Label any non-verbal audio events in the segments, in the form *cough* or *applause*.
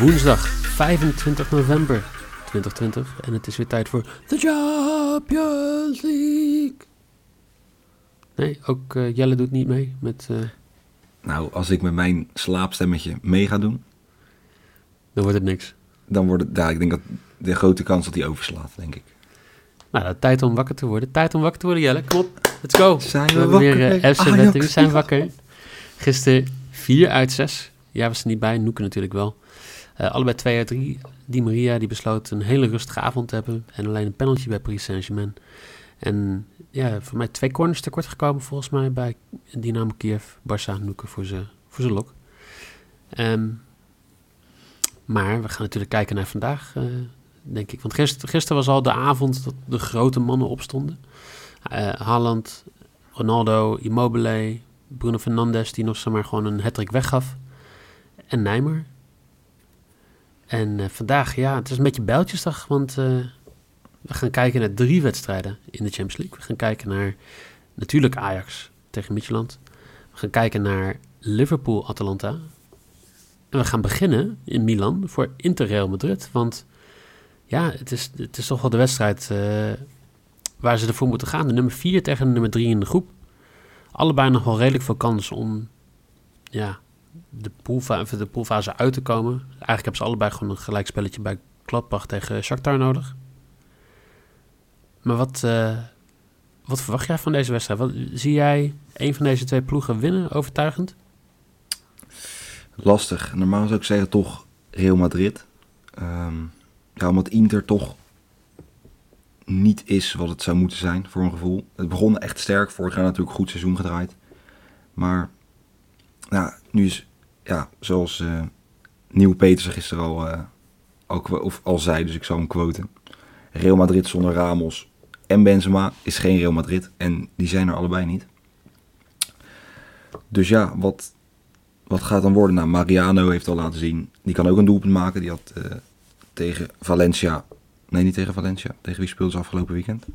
Woensdag 25 november 2020 en het is weer tijd voor de Champions League. Nee, ook eh, Jelle doet niet mee met... eh, Nou, als ik met mijn slaapstemmetje mee ga doen, dan wordt het niks. dan wordt het, ja, ik denk dat de grote kans dat hij overslaat, denk ik. Nou, dat tijd om wakker te worden. Tijd om wakker te worden, Jelle. Kom op, let's go. Zijn we hebben wakker, weer uh, FC Ajax, Betting. We zijn wakker. Gisteren 4 uit 6. Ja, was er niet bij. Noeken natuurlijk wel. Eh, allebei 2 uit 3. Di Maria die besloot een hele rustige avond te hebben. En alleen een penalty bij Paris Saint-Germain. En ja, voor mij twee corners tekort gekomen volgens mij bij Dynamo Kiev. Barça Noeken voor zijn voor lok. Ehm, maar we gaan natuurlijk kijken naar vandaag, eh, denk ik. Want gisteren, gisteren was al de avond dat de grote mannen opstonden. Eh Haaland, Ronaldo, Immobile, Bruno Fernandes, die nog zomaar gewoon een hat weggaf. En Neymar. En eh, vandaag, ja, het is een beetje bijltjesdag, want eh, we gaan kijken naar drie wedstrijden in de Champions League. We gaan kijken naar natuurlijk Ajax tegen Midtjylland. We gaan kijken naar Liverpool-Atalanta. En we gaan beginnen in Milan voor Inter Real Madrid. Want ja, het is, het is toch wel de wedstrijd eh, waar ze ervoor moeten gaan. De nummer 4 tegen de nummer 3 in de groep. Allebei nog wel redelijk veel kans om ja, de, poolfa of de poolfase uit te komen. Eigenlijk hebben ze allebei gewoon een gelijkspelletje bij Gladbach tegen Shakhtar nodig. Maar wat, eh, wat verwacht jij van deze wedstrijd? Wat, zie jij een van deze twee ploegen winnen overtuigend? Lastig. Normaal zou ik zeggen toch Real Madrid. Ehm, ja, omdat Inter toch niet is wat het zou moeten zijn, voor een gevoel. Het begon echt sterk. Vorig jaar natuurlijk goed seizoen gedraaid. Maar nou, nu is, ja, zoals eh Nieuw Peters gisteren al, eh, al, of al zei, dus ik zal hem quoten. Real Madrid zonder Ramos en Benzema is geen Real Madrid. En die zijn er allebei niet. Dus ja, wat, wat gaat dan worden? Nou, Mariano heeft al laten zien. Die kan ook een doelpunt maken. Die had eh, tegen Valencia. Nee, niet tegen Valencia. Tegen wie speelde ze afgelopen weekend?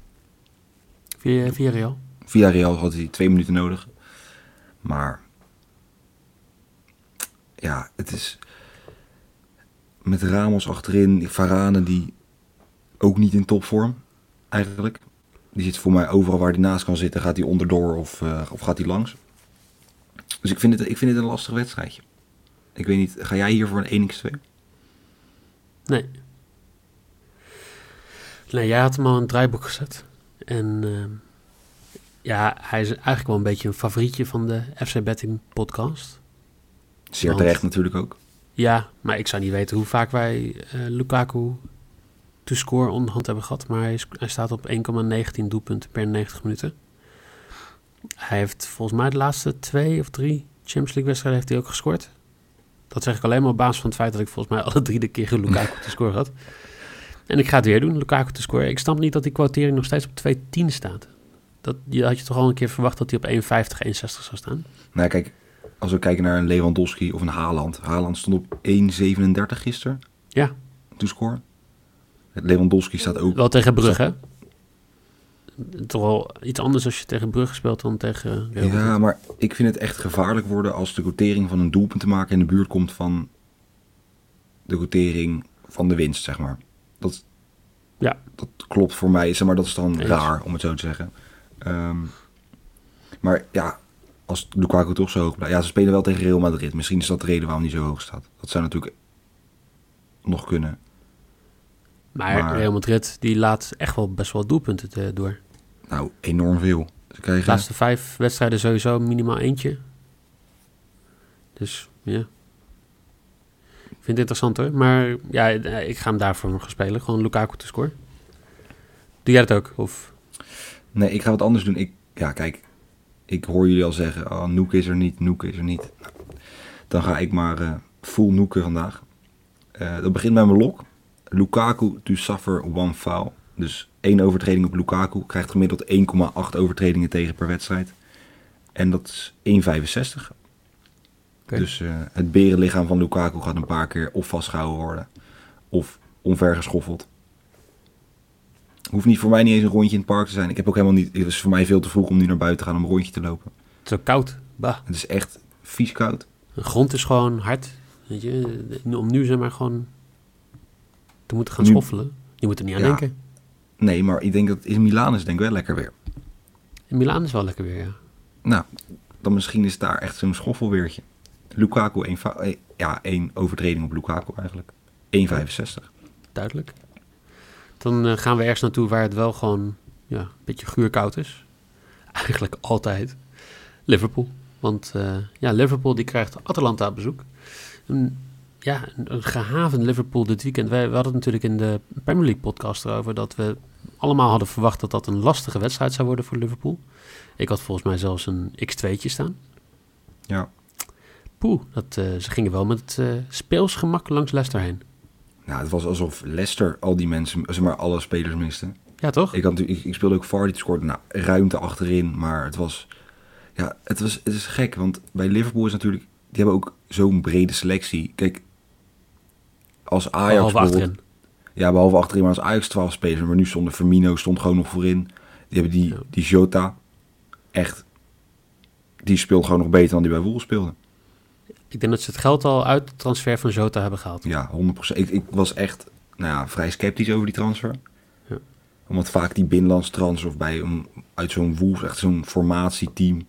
Via, via Real. Via Real had hij twee minuten nodig. Maar. Ja, het is. Met Ramos achterin. Varane die ook niet in topvorm. Eigenlijk. Die zit voor mij overal waar hij naast kan zitten. Gaat hij onderdoor of, eh, of gaat hij langs. Dus ik vind, het, ik vind het een lastig wedstrijdje. Ik weet niet, ga jij hier voor een 1x2? Nee. Nee, jij had hem al in het draaiboek gezet. En ehm, ja, hij is eigenlijk wel een beetje een favorietje van de FC Betting podcast. Zeer Want- terecht natuurlijk ook. Ja, maar ik zou niet weten hoe vaak wij eh, Lukaku to score onderhand hebben gehad. Maar hij, is- hij staat op 1,19 doelpunten per 90 minuten. Hij heeft volgens mij de laatste twee of drie Champions League wedstrijden heeft hij ook gescoord. Dat zeg ik alleen maar op basis van het feit dat ik volgens mij alle drie de keer Lukaku *laughs* te score had. En ik ga het weer doen, Lukaku te scoren. Ik snap niet dat die quotering nog steeds op 2,10 staat. Dat je had je toch al een keer verwacht dat hij op 1,50, 1,60 zou staan. Nou kijk, als we kijken naar een Lewandowski of een Haaland. Haaland stond op 1,37 gisteren. Ja. To score. Lewandowski staat ook. Wel tegen Brugge, hè? Toch wel iets anders als je tegen Brugge speelt dan tegen Real. Ja, maar ik vind het echt gevaarlijk worden als de quotering van een doelpunt te maken in de buurt komt van de quotering van de winst, zeg maar. Dat, Ja. dat klopt voor mij, zeg maar, dat is dan Eens. raar, om het zo te zeggen. Ehm, maar ja, als Lukaku toch zo hoog blijft. Ja, ze spelen wel tegen Real Madrid. Misschien is dat de reden waarom hij zo hoog staat. Dat zou natuurlijk nog kunnen. Maar, Maar- Real Madrid die laat echt wel best wel doelpunten te- door. Nou, enorm veel. Ze De laatste vijf wedstrijden sowieso minimaal eentje. Dus ja. Ik vind het interessant hoor. Maar ja, eh, ik ga hem daarvoor gaan spelen. Gewoon Lukaku te scoren. Doe jij dat ook? Of? Nee, ik ga wat anders doen. Ik, ja, kijk, ik hoor jullie al zeggen, oh, Noek is er niet, Noek is er niet. Nou, dan ga ik maar uh, full noeken vandaag. Uh, dat begint bij mijn lok. Lukaku to suffer one foul. Dus één overtreding op Lukaku krijgt gemiddeld 1,8 overtredingen tegen per wedstrijd. En dat is 1,65. Okay. Dus uh, het berenlichaam van Lukaku gaat een paar keer of vastgehouden worden. Of omvergeschoffeld. Hoeft niet voor mij niet eens een rondje in het park te zijn. Ik heb ook helemaal niet. Het is voor mij veel te vroeg om nu naar buiten te gaan om een rondje te lopen. Het is ook koud. Bah. Het is echt vies koud. De grond is gewoon hard. Weet je, om nu zeg maar gewoon te moeten gaan nu, schoffelen. Je moet er niet aan ja, denken. Nee, maar ik denk dat in Milaan is denk ik wel lekker weer. In Milaan is wel lekker weer, ja. Nou, dan misschien is daar echt zo'n schoffelweertje. Lukaku, één, eh, ja, één overtreding op Lukaku eigenlijk. 1,65. Duidelijk. Dan uh, gaan we ergens naartoe waar het wel gewoon ja, een beetje guurkoud is. Eigenlijk altijd. Liverpool. Want uh, ja, Liverpool die krijgt Atalanta op bezoek. Een, ja, een gehavend Liverpool dit weekend. Wij, we hadden het natuurlijk in de Premier League podcast erover... dat we allemaal hadden verwacht dat dat een lastige wedstrijd zou worden voor Liverpool. Ik had volgens mij zelfs een x2'tje staan. Ja. Poeh, dat, uh, ze gingen wel met uh, speelsgemak langs Leicester heen. Nou, het was alsof Leicester al die mensen, zeg maar alle spelers miste. Ja, toch? Ik, had, ik, ik speelde ook Vardy, scoorde nou, ruimte achterin, maar het was... Ja, het, was, het is gek, want bij Liverpool is natuurlijk... Die hebben ook zo'n brede selectie. Kijk, als Ajax... Behalve. Ja, behalve achterin, maar als Ajax 12 spelers. Maar nu stond Firmino stond gewoon nog voorin. Die hebben die, die Jota, echt... Die speelt gewoon nog beter dan die bij Wolves speelde. Ik denk dat ze het geld al uit de transfer van Jota hebben gehaald. Ja, 100%. Ik, ik was echt nou ja, vrij sceptisch over die transfer. Ja. Omdat vaak die binnenlands transfer of bij een, uit zo'n Wolves, echt zo'n formatieteam,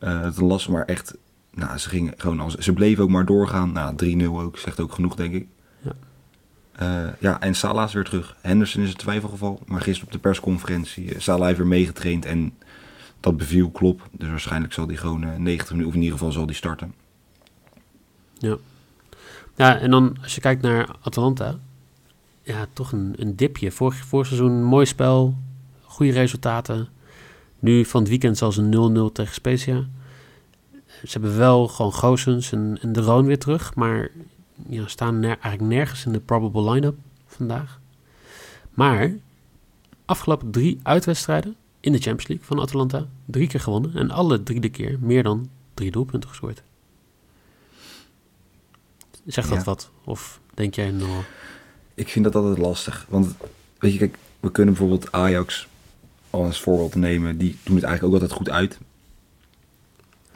uh, het lastig, maar echt, nou, ze gingen gewoon als, ze bleven ook maar doorgaan. Nou, 3-0 ook, zegt ook genoeg, denk ik. Ja. Uh, ja, en Salah is weer terug. Henderson is een twijfelgeval, maar gisteren op de persconferentie, uh, Salah heeft weer meegetraind en dat beviel klop. Dus waarschijnlijk zal hij gewoon 90 minuten, of in ieder geval zal hij starten. Ja. Ja, en dan als je kijkt naar Atalanta, ja, toch een, een dipje. Vorig, vorig seizoen mooi spel, goede resultaten. Nu van het weekend zelfs een 0-0 tegen Spezia. Ze hebben wel gewoon Goossens en, en De Roon weer terug, maar ja, staan eigenlijk nergens in de probable line-up vandaag. Maar afgelopen drie uitwedstrijden in de Champions League van Atalanta, drie keer gewonnen en alle drie de keer meer dan drie doelpunten gescoord. Zegt dat wat? Of denk jij nou... Ik vind dat altijd lastig. Want weet je, kijk, we kunnen bijvoorbeeld Ajax als voorbeeld nemen. Die doen het eigenlijk ook altijd goed uit.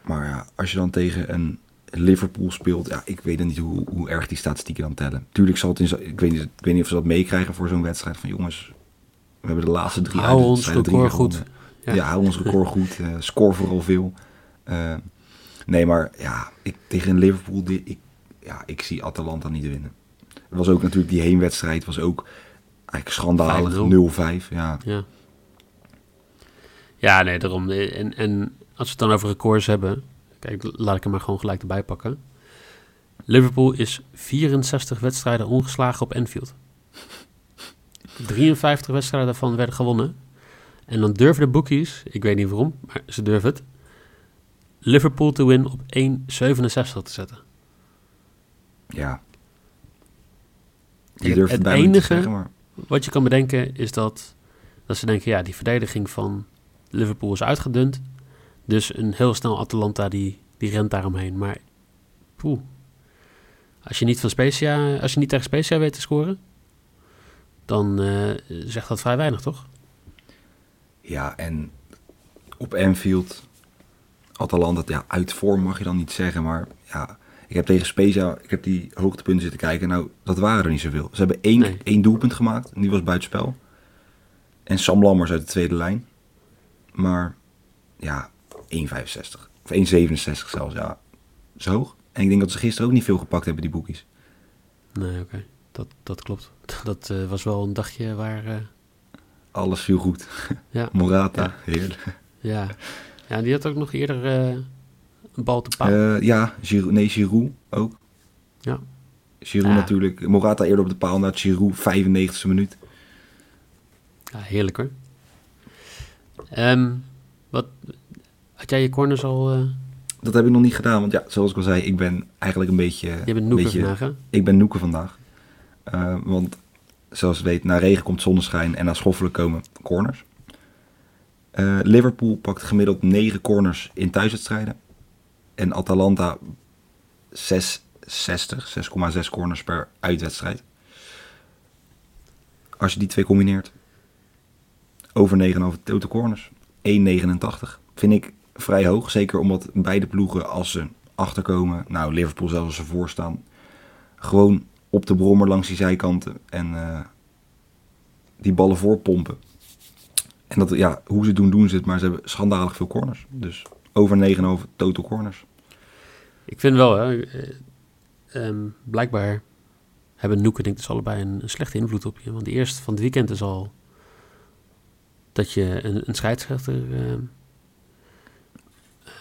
Maar ja, als je dan tegen een Liverpool speelt, ja, ik weet niet hoe, hoe erg die statistieken dan tellen. Tuurlijk zal het in ik weet niet, ik weet niet of ze dat meekrijgen voor zo'n wedstrijd van jongens. We hebben de laatste drie hou ons record goed. Ja. ja, hou ons record *laughs* goed. Uh, score vooral veel. Uh, nee, maar ja, ik, tegen een Liverpool, ik, ja, ik zie Atalanta niet winnen. Er was ook natuurlijk die heenwedstrijd, was ook eigenlijk schandalig. 0-5, ja. ja. Ja, nee, daarom. En, en als we het dan over records hebben, kijk, laat ik hem maar gewoon gelijk erbij pakken. Liverpool is 64 wedstrijden ongeslagen op Enfield. 53 wedstrijden daarvan werden gewonnen. En dan durven de bookies, ik weet niet waarom, maar ze durven het, Liverpool te win op 1,67 te zetten. Ja. Je durft het, enige zeggen, maar... wat je kan bedenken is dat, dat ze denken, ja, die verdediging van Liverpool is uitgedund. Dus een heel snel Atalanta die, die rent daaromheen. Maar poeh, als je niet van Spezia, als je niet tegen Spezia weet te scoren, dan uh, zegt dat vrij weinig, toch? Ja, en op Anfield, Atalanta, ja, uit vorm mag je dan niet zeggen, maar ja, ik heb tegen Spezia, ik heb die hoogtepunten zitten kijken. Nou, dat waren er niet zoveel. Ze hebben één, één doelpunt gemaakt en die was buitenspel. En Sam Lammers uit de tweede lijn. Maar ja, 1,65. Of 1,67 zelfs, ja. Zo hoog. En ik denk dat ze gisteren ook niet veel gepakt hebben, die boekies. Nee, oké. Dat, dat klopt. *laughs* Dat uh, was wel een dagje waar... Uh... Alles viel goed. Ja. *laughs* Morata, ja. heerlijk. Ja. ja, die had ook nog eerder... Uh een bal te pakken? Uh, ja, Giroud, nee, Giroud ook. Ja. Giroud natuurlijk. Morata eerder op de paal naar Giroud, 95e minuut. Ja, heerlijk hoor. Ehm, wat, had jij je corners al... eh, Dat heb ik nog niet gedaan, want ja, zoals ik al zei, ik ben eigenlijk een beetje... je bent een noeken beetje- vandaag, hè? Ik ben noeken vandaag. Eh, want zoals je weet, na regen komt zonneschijn en na schoffelen komen corners. Eh, Liverpool pakt gemiddeld 9 corners in thuiswedstrijden. En Atalanta 660, 6,6 corners per uitwedstrijd. Als je die twee combineert, over 9,5 total corners, 1,89. Vind ik vrij hoog, zeker omdat beide ploegen als ze achterkomen, nou Liverpool zelfs als ze voorstaan, gewoon op de brommer langs die zijkanten en eh, die ballen voorpompen. En dat, ja, hoe ze doen, doen ze het, maar ze hebben schandalig veel corners. Dus over 9,5 total corners. Ik vind wel, hè, eh, ehm, blijkbaar hebben Noeken denk ik dus allebei een, een slechte invloed op je. Want de eerste van het weekend is al dat je een, een scheidsrechter ehm,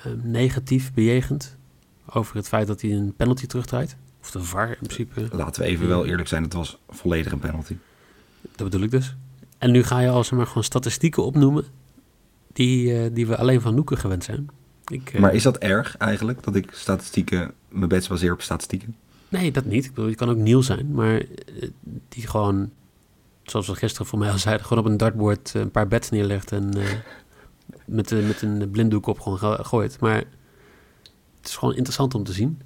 ehm, negatief bejegent over het feit dat hij een penalty terugdraait. Of de VAR in principe, Laten we even wel eerlijk zijn, het was volledig een penalty. dat bedoel ik dus. En nu ga je al zeg maar gewoon statistieken opnoemen die, eh, die we alleen van Noeken gewend zijn. Ik, eh, Maar is dat erg eigenlijk, dat ik statistieken, mijn bets baseer op statistieken? Nee, dat niet. Ik bedoel, je kan ook nieuw zijn, maar eh, die gewoon, zoals we gisteren voor mij al zeiden, gewoon op een dartboard eh, een paar bets neerlegt en *laughs* met, met een blinddoek op gewoon go- gooit. Maar het is gewoon interessant om te zien.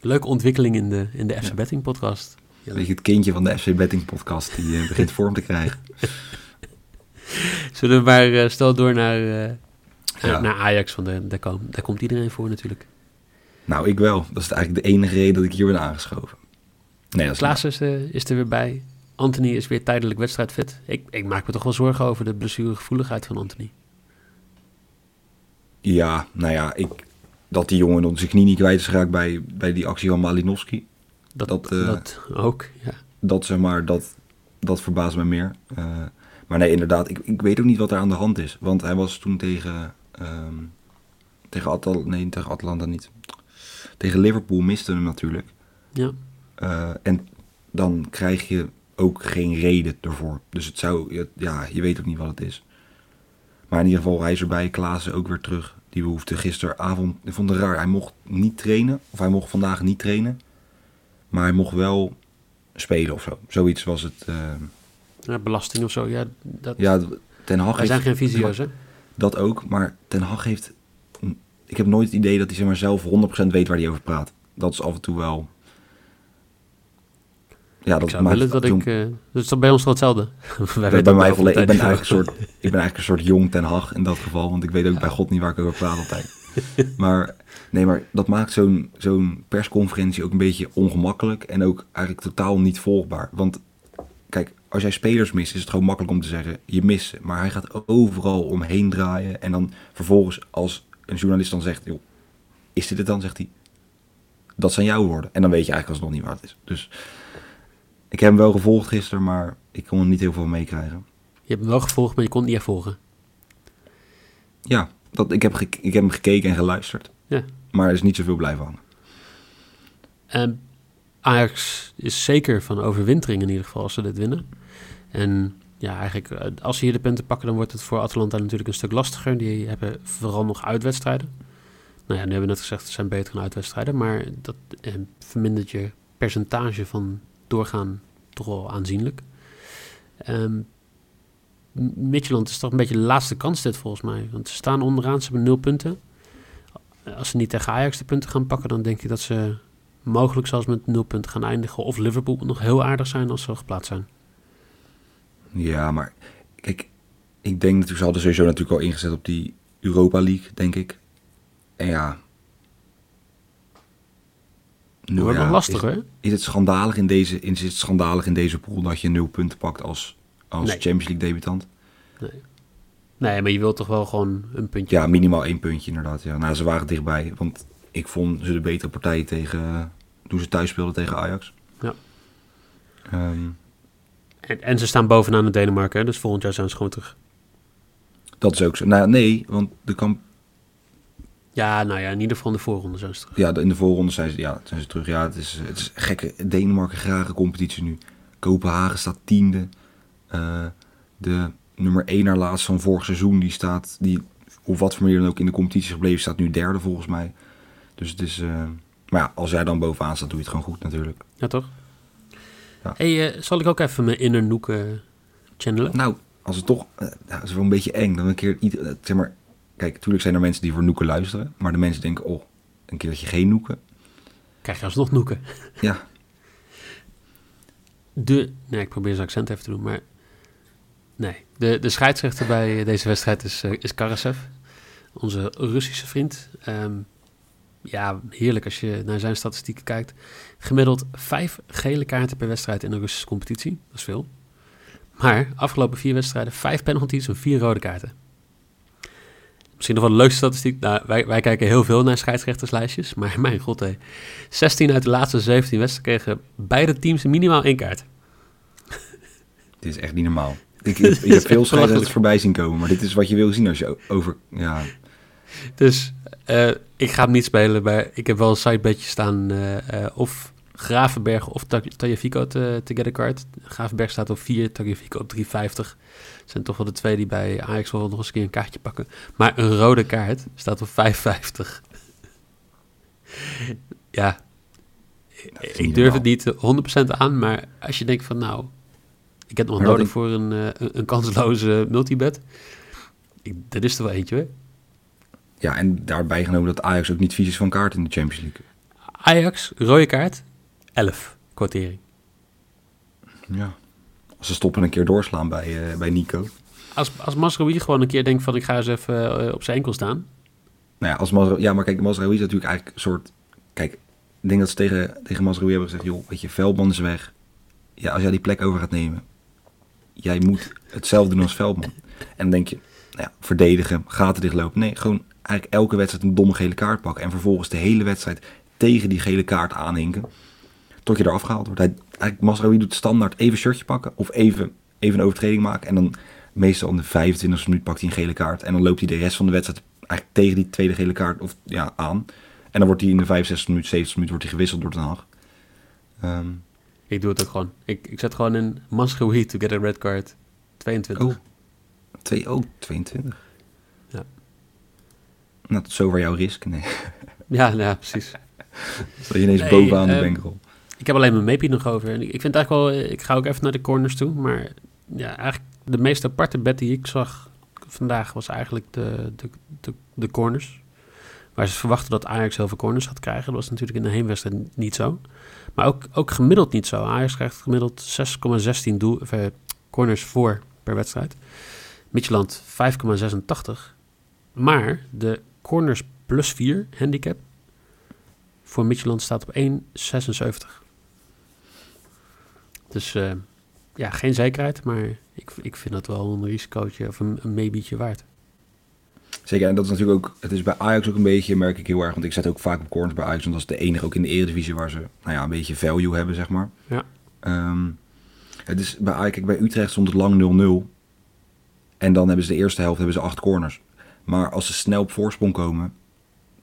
Leuke ontwikkeling in de, in de FC Ja. Betting podcast. Ja, Weet je, het kindje van de FC Betting podcast, die begint *laughs* vorm te krijgen. Zullen we maar stel door naar, Ja. naar Ajax, want daar, daar, kom- daar komt iedereen voor natuurlijk. Nou, ik wel. Dat is eigenlijk de enige reden dat ik hier ben aangeschoven. Nee, dat is Klaas is, eh, is er weer bij. Anthony is weer tijdelijk wedstrijdfit. Ik, ik maak me toch wel zorgen over de blessuregevoeligheid van Anthony. Ja, nou ja, ik, dat die jongen dan zijn knie niet kwijt is geraakt bij, bij die actie van Malinowski. Dat, Dat, eh, dat ook, ja. Dat zeg maar, dat, dat verbaast me meer. Eh, maar nee, inderdaad, ik, ik weet ook niet wat er aan de hand is. Want hij was toen tegen, ehm tegen Atalanta, nee, tegen Atalanta niet. Tegen Liverpool miste hem natuurlijk. ja. Eh, en dan krijg je ook geen reden ervoor. Dus het zou, ja, je weet ook niet wat het is. Maar in ieder geval, hij is erbij. Klaas is ook weer terug. Die behoefte gisteravond, ik vond het raar. Hij mocht niet trainen, of hij mocht vandaag niet trainen. Maar hij mocht wel spelen of zo. Zoiets was het. eh, Ja, belasting of zo, ja. Dat, ja, Ten Hag wij zijn heeft geen fysio's, hè? Dat ook. Maar Ten Hag heeft... Ik heb nooit het idee dat hij zeg maar, zelf 100% weet waar hij over praat. Dat is af en toe wel... Ja, dat Ik zou willen dat ik... eh dat is bij ons toch hetzelfde? *laughs* Wij Bij, bij mij wel volle- ik ben eigenlijk een *laughs* soort, ik ben eigenlijk een soort jong Ten Hag in dat geval, want ik weet ook bij God niet waar ik over praat altijd. *laughs* Maar nee, maar dat maakt zo'n zo'n persconferentie ook een beetje ongemakkelijk en ook eigenlijk totaal niet volgbaar. Want als jij spelers mist, is het gewoon makkelijk om te zeggen je mist ze. Maar hij gaat overal omheen draaien en dan vervolgens als een journalist dan zegt, joh, is dit het dan? Zegt hij, dat zijn jouw woorden. En dan weet je eigenlijk alsnog niet waar het is. Dus ik heb hem wel gevolgd gisteren, maar ik kon er niet heel veel meekrijgen. Je hebt hem wel gevolgd, maar je kon het niet echt volgen. Ja, dat, ik, heb ik heb hem gekeken en geluisterd. Ja. Maar er is niet zoveel blijven hangen. En Ajax is zeker van overwintering in ieder geval als ze dit winnen. En ja, eigenlijk eh, als ze hier de punten pakken, dan wordt het voor Atalanta natuurlijk een stuk lastiger. Die hebben vooral nog uitwedstrijden. Nou ja, nu hebben we net gezegd, het zijn betere uitwedstrijden. Maar dat eh, vermindert je percentage van doorgaan toch wel aanzienlijk. M- Midtjylland is toch een beetje de laatste kans dit volgens mij. Want ze staan onderaan, ze hebben nul punten. Als ze niet tegen Ajax de punten gaan pakken, dan denk ik dat ze mogelijk zelfs met nul punten gaan eindigen. Of Liverpool nog heel aardig zijn als ze geplaatst zijn. Ja, maar kijk, ik denk natuurlijk, ze hadden sowieso natuurlijk al ingezet op die Europa League, denk ik. En ja. Dat wordt ja, nog lastig is, hoor. is het schandalig in deze, is het schandalig in deze pool dat je nul punten pakt als, als Nee. Champions League debutant? Nee, maar je wilt toch wel gewoon een puntje. Ja, minimaal één puntje inderdaad. Ja. Nou, ze waren dichtbij, want ik vond ze de betere partij tegen, toen ze thuis speelden tegen Ajax. Ja. Ehm, En, en ze staan bovenaan in Denemarken, hè, dus volgend jaar zijn ze gewoon terug. dat is ook zo. Nou, nee, want de kamp, Ja, nou ja, in ieder geval in de voorronde zijn ze terug. Ja, de- in de voorronde zijn ze, ja, zijn ze terug. Ja, het is, het is gekke Denemarken grage competitie nu. Kopenhagen staat tiende. Eh, De nummer 1 naar laatst van vorig seizoen, die staat, die op wat voor manier dan ook in de competitie gebleven, staat nu derde volgens mij. Dus het is, eh, maar ja, als jij dan bovenaan staat, doe je het gewoon goed natuurlijk. Ja, toch? Ja. hey, eh, zal ik ook even mijn inner Noek eh, channelen? Nou, als het toch, nou, dat is wel een beetje eng. Dan een keer, ieder, eh, zeg maar, kijk, natuurlijk zijn er mensen die voor Noeken luisteren, maar de mensen denken, oh, een keertje geen Noeken. Krijg je alsnog Noeken. *laughs* Ja, De, nee, ik probeer zijn accent even te doen, maar nee. De, de scheidsrechter bij deze wedstrijd is, is Karasev, onze Russische vriend. Ehm, ja, heerlijk als je naar zijn statistieken kijkt. Gemiddeld vijf gele kaarten per wedstrijd in een Russische competitie. Dat is veel. Maar afgelopen vier wedstrijden vijf penalties en vier rode kaarten. Misschien nog wel een leuke statistiek. Nou, wij, wij kijken heel veel naar scheidsrechterslijstjes. Maar *laughs* mijn god, hé. 16 uit de laatste 17 wedstrijden kregen beide teams minimaal één kaart. *laughs* dit is echt niet normaal. Ik, ik, ik *laughs* heb veel scheidsrechters voorbij zien komen, maar dit is wat je wil zien als je over, ja, Dus eh, ik ga hem niet spelen. Maar ik heb wel een sidebedje staan. eh, eh, of Gravenberg of Ta- Tagliafico te, te get a card. Gravenberg staat op 4, Tagliafico op 3,50. Dat zijn toch wel de twee die bij Ajax wel nog eens een keer een kaartje pakken. Maar een rode kaart staat op 5,50. *laughs* ja, ik durf het niet 100% aan. Maar als je denkt van nou, ik heb nog nodig voor een, een, een kansloze multibet. Ik, dat is er wel eentje hoor. Ja, en daarbij genomen dat Ajax ook niet vies is van kaart in de Champions League. Ajax, rode kaart, 11 kwartering. Ja. Als ze stoppen een keer doorslaan bij, eh, bij Nico. Als, als Masrowi gewoon een keer denkt van ik ga eens even eh, op zijn enkel staan. Nou ja, als ja, maar kijk, Mazraoui is natuurlijk eigenlijk een soort... Kijk, ik denk dat ze tegen, tegen Mazraoui hebben gezegd... joh, weet je, Veldman is weg. Ja, als jij die plek over gaat nemen... jij moet hetzelfde doen als Veldman. En dan denk je, nou ja, verdedigen, gaten dichtlopen. Nee, gewoon eigenlijk elke wedstrijd een domme gele kaart pakken... en vervolgens de hele wedstrijd tegen die gele kaart aanhinken... tot je eraf gehaald wordt. Hij, eigenlijk, Mazraoui doet standaard even een shirtje pakken... of even, even een overtreding maken... en dan meestal in de 25e minuut pakt hij een gele kaart... en dan loopt hij de rest van de wedstrijd eigenlijk tegen die tweede gele kaart of, ja, aan. En dan wordt hij in de 65 minuut, 70 minuut wordt hij gewisseld door Den Haag. Ehm, Ik doe het ook gewoon. Ik, ik zet gewoon in Masrowi to get a red card 22. Oh. twee, oh, 22. Nou, tot zover jouw risk. Nee, *laughs* Ja, nou ja, precies. *laughs* dat je ineens Nee, bovenaan de bankroll. Ik heb alleen mijn meepie nog over. En ik ik vind eigenlijk wel, eh, ik ga ook even naar de corners toe. Maar ja, eigenlijk de meest aparte bet die ik zag vandaag was eigenlijk de, de, de, de corners. Waar ze verwachten dat Ajax heel veel corners gaat krijgen. Dat was natuurlijk in de heenwedstrijd niet zo. Maar ook, ook gemiddeld niet zo. Ajax krijgt gemiddeld 6,16 doel, of, eh, corners voor per wedstrijd. Midtjylland 5,86. Maar de corners plus 4 handicap voor Midtjylland staat op 1,76. Dus eh, ja, geen zekerheid, maar ik, ik vind dat wel een risicootje of een, een maybeetje waard. Zeker, en dat is natuurlijk ook, het is bij Ajax ook een beetje, merk ik heel erg, want ik zet ook vaak op corners bij Ajax, want dat is de enige ook in de Eredivisie waar ze, nou ja, een beetje value hebben, zeg maar. Ja. Ehm, het is bij Ajax, bij Utrecht stond het lang 0-0. En dan hebben ze de eerste helft hebben ze acht corners. Maar als ze snel op voorsprong komen,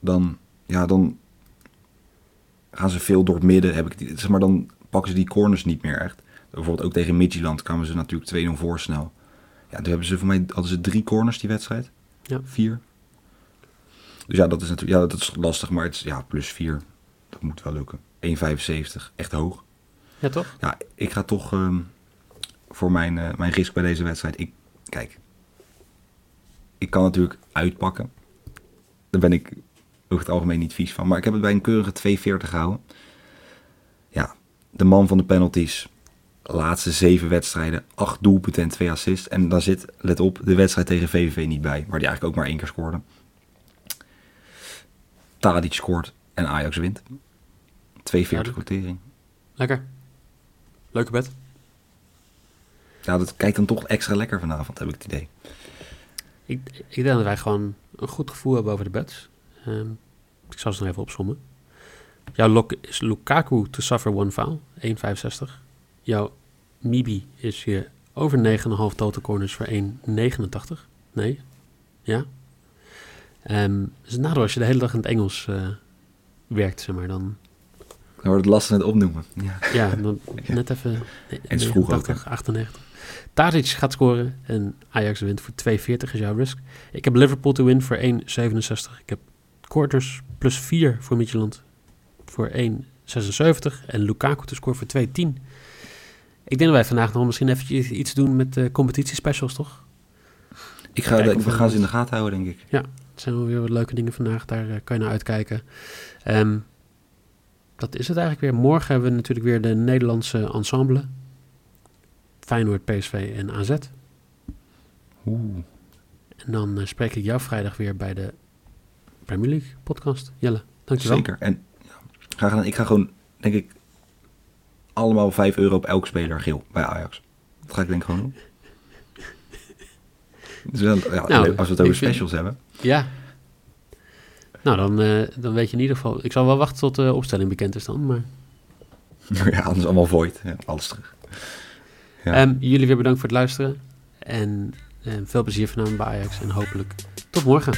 dan, ja, dan gaan ze veel door het midden. Heb ik, zeg maar, dan pakken ze die corners niet meer echt. Bijvoorbeeld ook tegen Midtjylland kwamen ze natuurlijk 2-0 voor snel. Ja, toen hebben ze voor mij hadden ze drie corners die wedstrijd. Ja. Vier. Dus ja, dat is natuurlijk ja, dat is lastig, maar het is ja, plus vier. Dat moet wel lukken. 1,75. Echt hoog. Ja, toch? Ja, ik ga toch ehm, voor mijn, eh, mijn risk bij deze wedstrijd. Ik, kijk, ik kan natuurlijk uitpakken. Daar ben ik over het algemeen niet vies van. Maar ik heb het bij een keurige 2,40 gehouden. Ja, de man van de penalties. Laatste zeven wedstrijden, acht doelpunten en twee assists. En daar zit, let op, de wedstrijd tegen VVV niet bij. Waar die eigenlijk ook maar één keer scoorde. Tadic scoort en Ajax wint. 2,40 Duidelijk. quotering. Lekker. Leuke bed. Ja, dat kijkt dan toch extra lekker vanavond, heb ik het idee. Ik, ik denk dat wij gewoon een goed gevoel hebben over de bets. Ehm, ik zal ze nog even opzommen. Jouw lok is Lukaku to suffer one foul, 1,65. Jouw Mibi is je over 9,5 total corners voor 1,89. Nee. Ja. Ehm het is een nadeel als je de hele dag in het Engels eh, werkt, zeg maar. Dan, Dan wordt het lastig het opnoemen. Ja. ja, dan net even... nee, En is vroeg ook, 89, 98. Tadic gaat scoren en Ajax wint voor 2,40 is jouw risk. Ik heb Liverpool te win voor 1,67. Ik heb Quarters plus 4 voor Midtjylland voor 1,76. En Lukaku te scoren voor 2,10. Ik denk dat wij vandaag nog misschien even iets doen met de competitiespecials, toch? Ik ga, de, we gaan ze in de gaten houden, denk ik. Ja, het zijn wel weer wat leuke dingen vandaag. Daar uh, kan je naar uitkijken. Um, dat is het eigenlijk weer. Morgen hebben we natuurlijk weer de Nederlandse ensemble. Feyenoord, PSV en AZ. Oeh. En dan uh, spreek ik jou vrijdag weer bij de Premier League podcast. Jelle, dankjewel. Zeker. En ja, graag gedaan. Ik ga gewoon, denk ik, allemaal 5 euro op elke speler geel bij Ajax. Dat ga ik denk ik gewoon doen. *laughs* Dus wel, ja, nou, als we het over specials hebben. Ja. Nou, dan, uh, dan weet je in ieder geval... Ik zal wel wachten tot de opstelling bekend is dan, maar... *laughs* Ja, anders allemaal void. Ja, alles terug. Ja. Um, jullie weer bedankt voor het luisteren. En, en veel plezier vanavond bij Ajax. En hopelijk tot morgen.